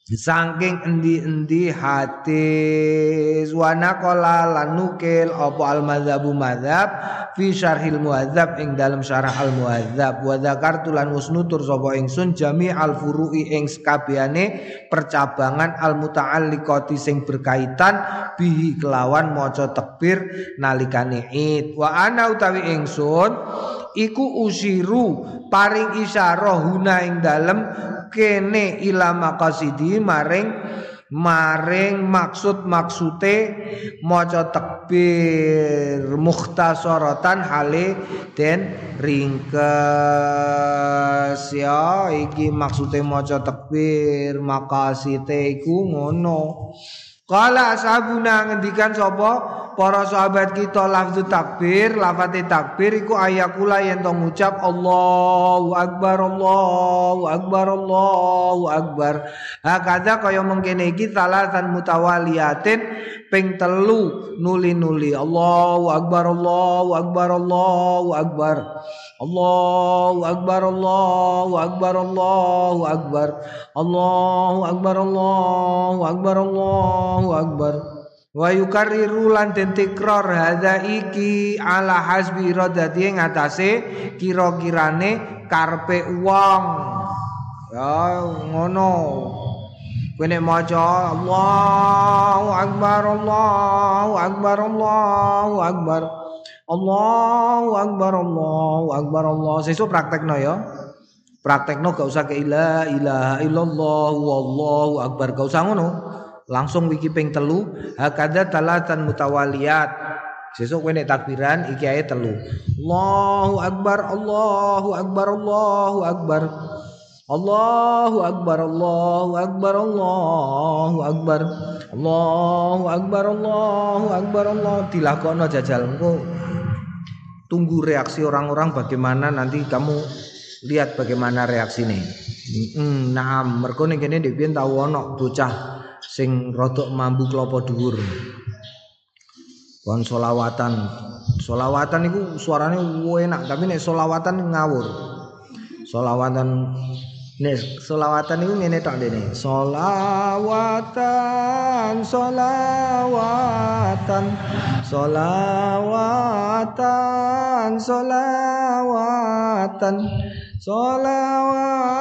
Sangking endi-endi hadis wa naqala lan nukil apa al madzhabu madzhab? Fi syarhil muadzab ing dalam syarah al muadzab wa dzakartu lan musnutur sapa ingsun jami al furu'i ing sakabehane percabangan al muta'alliqati sing berkaitan bihi kelawan maca takbir nalikane id. Wa ana utawi ingsun iku usiru paring isyarah huna ing dalem kene ila maqasidi maring maring maksud maksute maca takbir mukhtasaratan hale den ringkes. Ya iki maksude maca takbir makasite iku ngono. Kala ashabuna ngendikan sapa para sahabat kita lafzu takbir, lafate takbir iku ayakula yen to ngucap Allahu akbar Allahu akbar Allahu akbar. Hakada kaya mengkene iki talatan mutawaliyatin ping telu nuli-nuli Allahu akbar Allahu akbar Allahu akbar. Allahu akbar Allahu akbar Allahu akbar. Allahu akbar Allahu akbar Allahu akbar. Wa yukarriru lan den tikrar hadza iki ala hasbi iradati ing atase kira-kirane karpe wong. Ya ngono. Kowe nek maca Allahu akbar Allahu akbar Allahu akbar. Allahu akbar Allahu akbar Allah. Sesuk praktekno ya. Praktekno gak usah ke ila ilaha illallah wallahu akbar. Gak usah ngono langsung wiki ping telu hakada talatan mutawaliyat. Sesuk kowe nek takbiran iki ae telu. Allahu akbar Allahu akbar Allahu akbar. Allahu akbar Allahu akbar Allahu akbar. Allahu akbar Allahu akbar Allah. Dilakono jajal engko tunggu reaksi orang-orang bagaimana nanti kamu lihat bagaimana reaksi nih. Hmm, nah, mereka nih kene dia tahu ono bocah sing rodok mambu klopo dhuwur. Kon solawatan. Solawatan itu suaranya enak, tapi nek solawatan ngawur. Solawatan nek solawatan itu ngene tok dene. Solawatan, solawatan, solawatan, solawatan. Solawatan,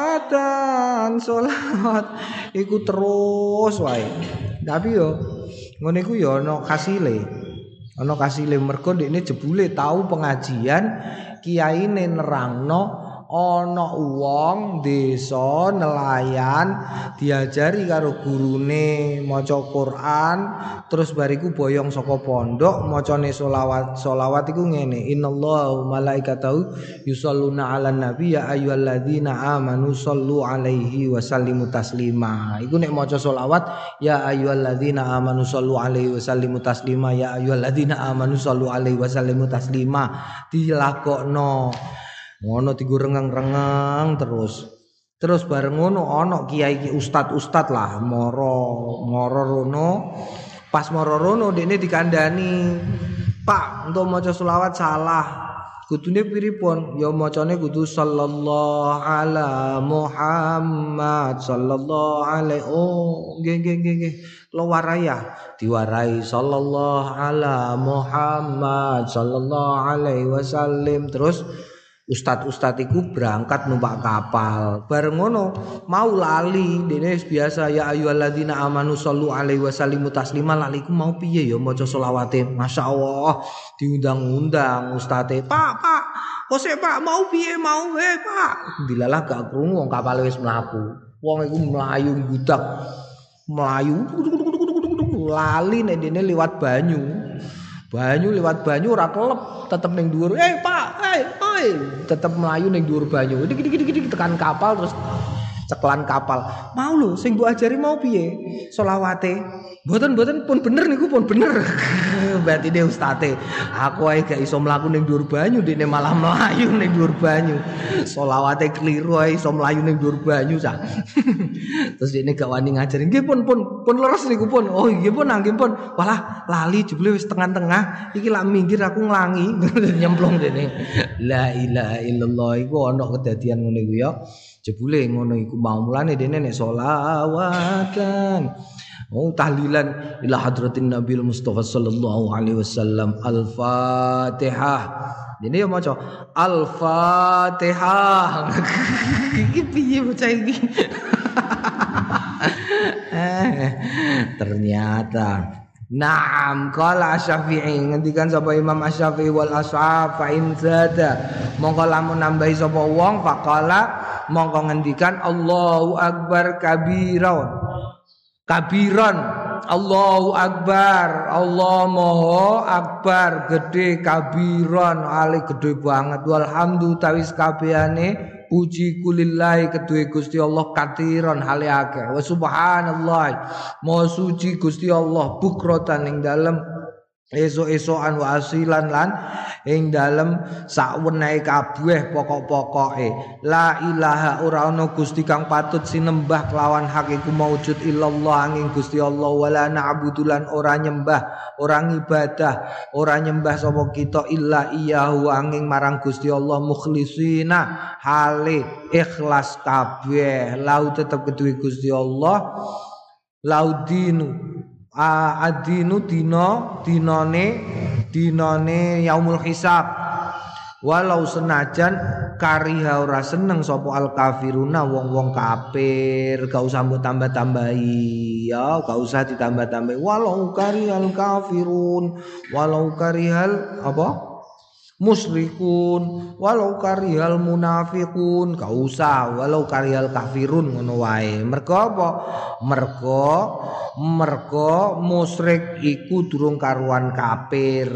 solawat iku terus wae. Tapi yo ngene iku yo ana kasile. Ana kasile mergo ndekne jebule tahu pengajian kiyaine nerangno ana wong desa nelayan diajari karo gurune maca Quran terus bariku boyong saka pondok macane selawat selawat iku ngene innallahu malaikatahu yusalluna 'alan nabi ya ayyuhalladzina amanu sallu 'alaihi wa sallimu taslima. Iku nek maca selawat ya ayyuhalladzina amanu sallu 'alaihi wa sallimu taslima. Ya ayyuhalladzina amanu sallu 'alaihi wa sallimu taslima. Dilakokno ngono tigo rengang-rengang terus. Terus bareng ngono ana kiai ustad-ustad lah moro moro rono. Pas moro rono dekne dikandani Pak untuk maca selawat salah. Kudune piripun ya macane kudu sallallahu ala Muhammad sallallahu alaihi oh nggih nggih nggih nggih. Lo waraya diwarai sallallahu ala Muhammad sallallahu alaihi wasallam terus Ustad-ustad iku berangkat numpak kapal. Bareng ngono mau lali dene biasa ya ayyuhalladzina amanu sallu alaihi wasallimu taslima lali ku mau piye ya maca selawate. Masyaallah diundang-undang ustate. Pak, Pak, kose Pak mau piye mau eh Pak. Dilalah gak krungu wong kapal wis mlaku. Wong iku mlayu budak. Melayu lali nek dene liwat banyu. Banyu lewat banyu ora kelep, tetep ning dhuwur. Eh, Pak, eh, oi, tetep melayu ning dhuwur banyu. Dik dik dik tekan kapal terus ceklan kapal. Mau lho sing mbok ajari mau piye? Solawate Mboten-mboten pun bener niku pun bener. Berarti dia ustate. Aku ae gak iso mlaku ning dhuwur banyu, dene malah mlayu ning dhuwur banyu. Keliru ae iso mlayu ning dhuwur banyu. Terus dene gak wani ngajari. Nggih pun pun pun leres niku pun. Oh nggih pun nggih pun. Walah lali jebule wis tengah-tengah. Iki lak minggir aku nglangi nyemplung dene. La ilaha illallah iku ana kedadian ngene iku ya. Jebule ngono iku mau mulane dene nek selawatan. Oh tahlilan ila hadratin Nabi Mustafa sallallahu alaihi wasallam Al-Fatihah. Ini ya maca Al-Fatihah. Iki piye bocah iki? Eh, ternyata Naam qala Asy-Syafi'i ngendikan sapa Imam Asy-Syafi'i wal ashab fa in zada. Mongko lamun nambahi sapa wong faqala mongko ngendikan Allahu akbar kabira kabiran Allahu Akbar Allah Maha Akbar gede kabiran ali gede banget. Walhamdu tawis kabehane puji kulillahi kedue Gusti Allah katiron hale akeh. Wa subhanallah. Maha suci Gusti Allah bukrotan ing dalem esok-esokan wa asilan lan ing dalem sakwenehe kabeh pokok-pokoke. La ilaha ora ana gusti kang patut sinembah kelawan hak iku maujud illallah angin Gusti Allah. Wala na'budulan ora nyembah ora ibadah ora nyembah sapa kita illa iyahu angin marang Gusti Allah mukhlisina hale ikhlas kabeh. Lau tetep kedue Gusti Allah. Laudinu adinu dino dinone dinone yaumul hisab. Walau senajan kariha ora seneng sapa al kafiruna wong-wong kafir gak usah mbok tambah-tambahi. Ya gak usah ditambah-tambahi. Walau karihal kafirun walau karihal apa musyrikun walau karihal munafikun gak usah walau karihal kafirun ngono wae. Mergo apa? Mergo mergo musyrik iku durung karuan kafir.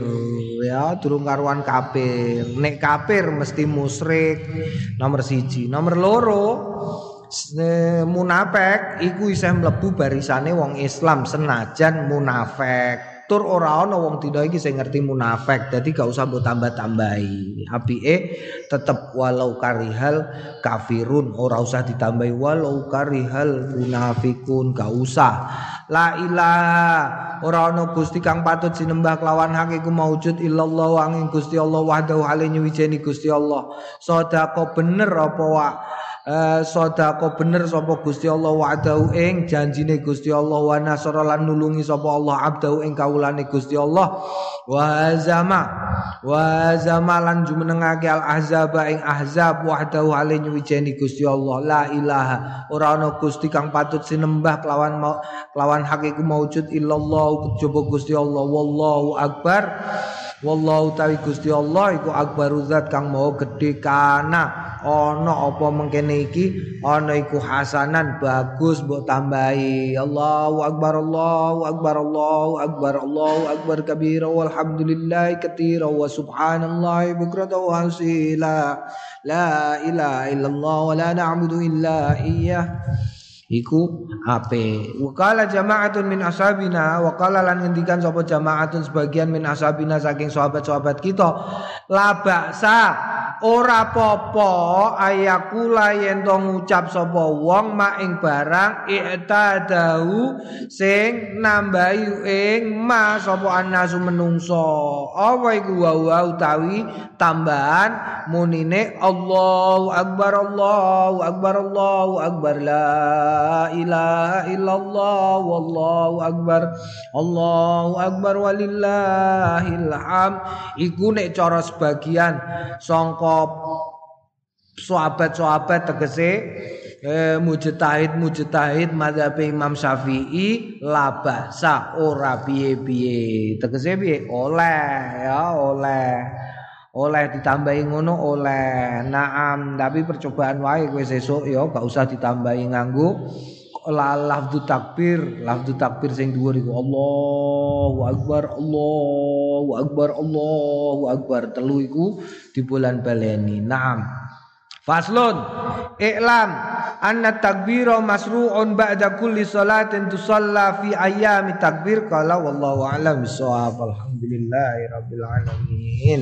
Ya durung karuan kafir. Nek kafir mesti musyrik. Nomor siji. Nomor loro munafik iku isih mlebu barisane wong Islam senajan munafik tur ora ana wong dina iki sing ngerti munafik dadi gak usah mbok tambah-tambahi. Apike tetep walau karihal kafirun ora usah ditambahi. Walau karihal munafikun gak usah. La ilaha ora ana gusti kang patut sinembah kelawan hak iku maujud illallah angin Gusti Allah wahdahu alaihi wijeni Gusti Allah. Sedekah bener apa wa uh, sedekah bener sapa Gusti Allah wa'dahu ing janjine Gusti Allah wa nasara lan nulungi sapa Allah abdahu ing kawulane Gusti Allah. Wa zama wa zama lan jumenengake al ahzab ing ahzab wahdahu alih nyuwijeni Gusti Allah. La ilaha ora ana Gusti kang patut sinembah kelawan kelawan hak iku maujud illallah kejaba Gusti Allah. Wallahu akbar wallahu tawi Gusti Allah iku akbaru zat kang mau gedhe kana ana apa mengkene iki? Ana iku hasanan bagus mbok tambahi. Allahu akbar Allahu akbar Allahu akbar Allahu akbar kabira walhamdulillah katira wa subhanallahi bukrata wa asila. La ilaha illallah wa la na'budu illa iyyah iku ape wakala jamaatun min ashabina wakala lan ngendikan sapa jamaatun sebagian min ashabina saking sahabat-sahabat kita la baksa ora popo ayakula yen to ngucap sapa wong mak ing barang i'tadahu sing nambahi ing ma sapa anasu menungso. Apa iku wa utawi tambahan? Munine Allahu akbar Allahu akbar Allahu akbar. La ilaha illallah wallahu akbar. Allahu akbar walillahil ham iku nek cara sebagian sangka sahabat-sahabat tegese eh, mujtahid mujtahid madzhab Imam Syafi'i labasa ora piye-piye? Tegese piye? Oleh ya oleh. Oleh ditambahi ngono oleh. Naam tapi percobaan wae kowe sesuk ya gak usah ditambahi nganggo lafdu takbir lafdu takbir sing dhuwur iku Allahu akbar Allahu akbar Allahu akbar. Telu iku di bulan baleni naam. Faslun. I'lam anna takbira masru'un ba'da kulli salatin tusalla fi ayami takbir. Qala wallahu a'lam bissawab. Alhamdulillahi rabbil alamin